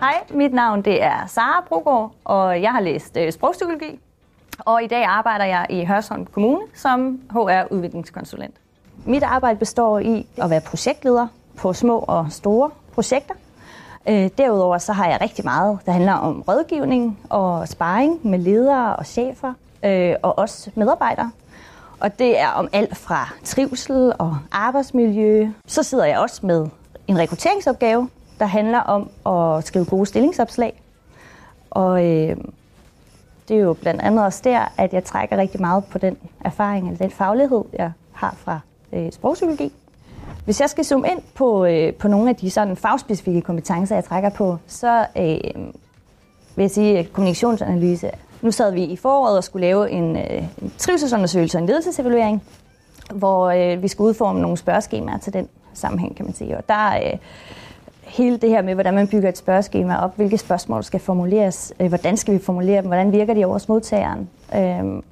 Hej, mit navn det er Sara Brogaard, og jeg har læst øh, sprogpsykologi. Og i dag arbejder jeg i Hørsholm Kommune som HR-udviklingskonsulent. Mit arbejde består i at være projektleder på små og store projekter. Øh, derudover så har jeg rigtig meget, der handler om rådgivning og sparring med ledere og chefer øh, og også medarbejdere. Og det er om alt fra trivsel og arbejdsmiljø. Så sidder jeg også med en rekrutteringsopgave, der handler om at skrive gode stillingsopslag. Og øh, det er jo blandt andet også der, at jeg trækker rigtig meget på den erfaring eller den faglighed, jeg har fra øh, sprogpsykologi. Hvis jeg skal zoome ind på, øh, på nogle af de sådan fagspecifikke kompetencer, jeg trækker på, så øh, vil jeg sige, at kommunikationsanalyse. Nu sad vi i foråret og skulle lave en, øh, en trivselsundersøgelse og en ledelsesevaluering, hvor øh, vi skulle udforme nogle spørgeskemaer til den sammenhæng, kan man sige. Og der øh, hele det her med, hvordan man bygger et spørgeskema op, hvilke spørgsmål skal formuleres, øh, hvordan skal vi formulere dem, hvordan virker de over hos modtageren. Øh,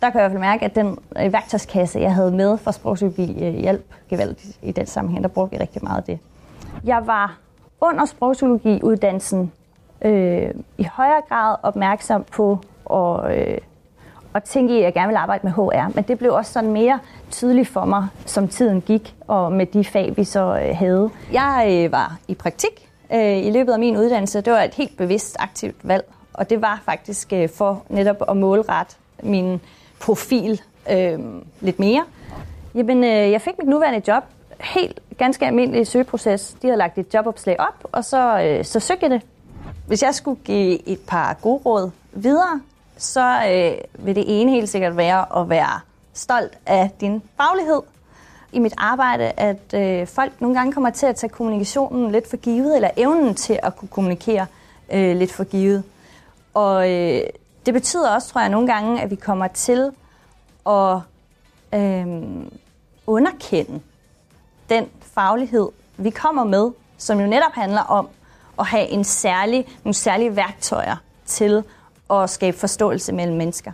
der kan jeg i hvert fald mærke, at den øh, værktøjskasse, jeg havde med fra sprogpsykologi, øh, hjælp gevaldigt i den sammenhæng. Der brugte jeg rigtig meget af det. Jeg var under sprogpsykologiuddannelsen øh, i højere grad opmærksom på at, øh, at tænke i, at jeg gerne vil arbejde med HR. Men det blev også sådan mere tydeligt for mig, som tiden gik, og med de fag, vi så øh, havde. Jeg øh, var i praktik øh, i løbet af min uddannelse. Det var et helt bevidst aktivt valg, og det var faktisk øh, for netop at målrette min profil øh, lidt mere. Jamen, øh, jeg fik mit nuværende job. Helt ganske almindelig søgeproces. De havde lagt et jobopslag op, og så, øh, så søgte jeg det. Hvis jeg skulle give et par gode råd videre, så øh, vil det ene helt sikkert være at være stolt af din faglighed i mit arbejde, at øh, folk nogle gange kommer til at tage kommunikationen lidt for givet, eller evnen til at kunne kommunikere øh, lidt for givet. Og øh, det betyder også, tror jeg, nogle gange, at vi kommer til at øh, underkende den faglighed, vi kommer med, som jo netop handler om at have en særlig, nogle særlige værktøjer til at skabe forståelse mellem mennesker.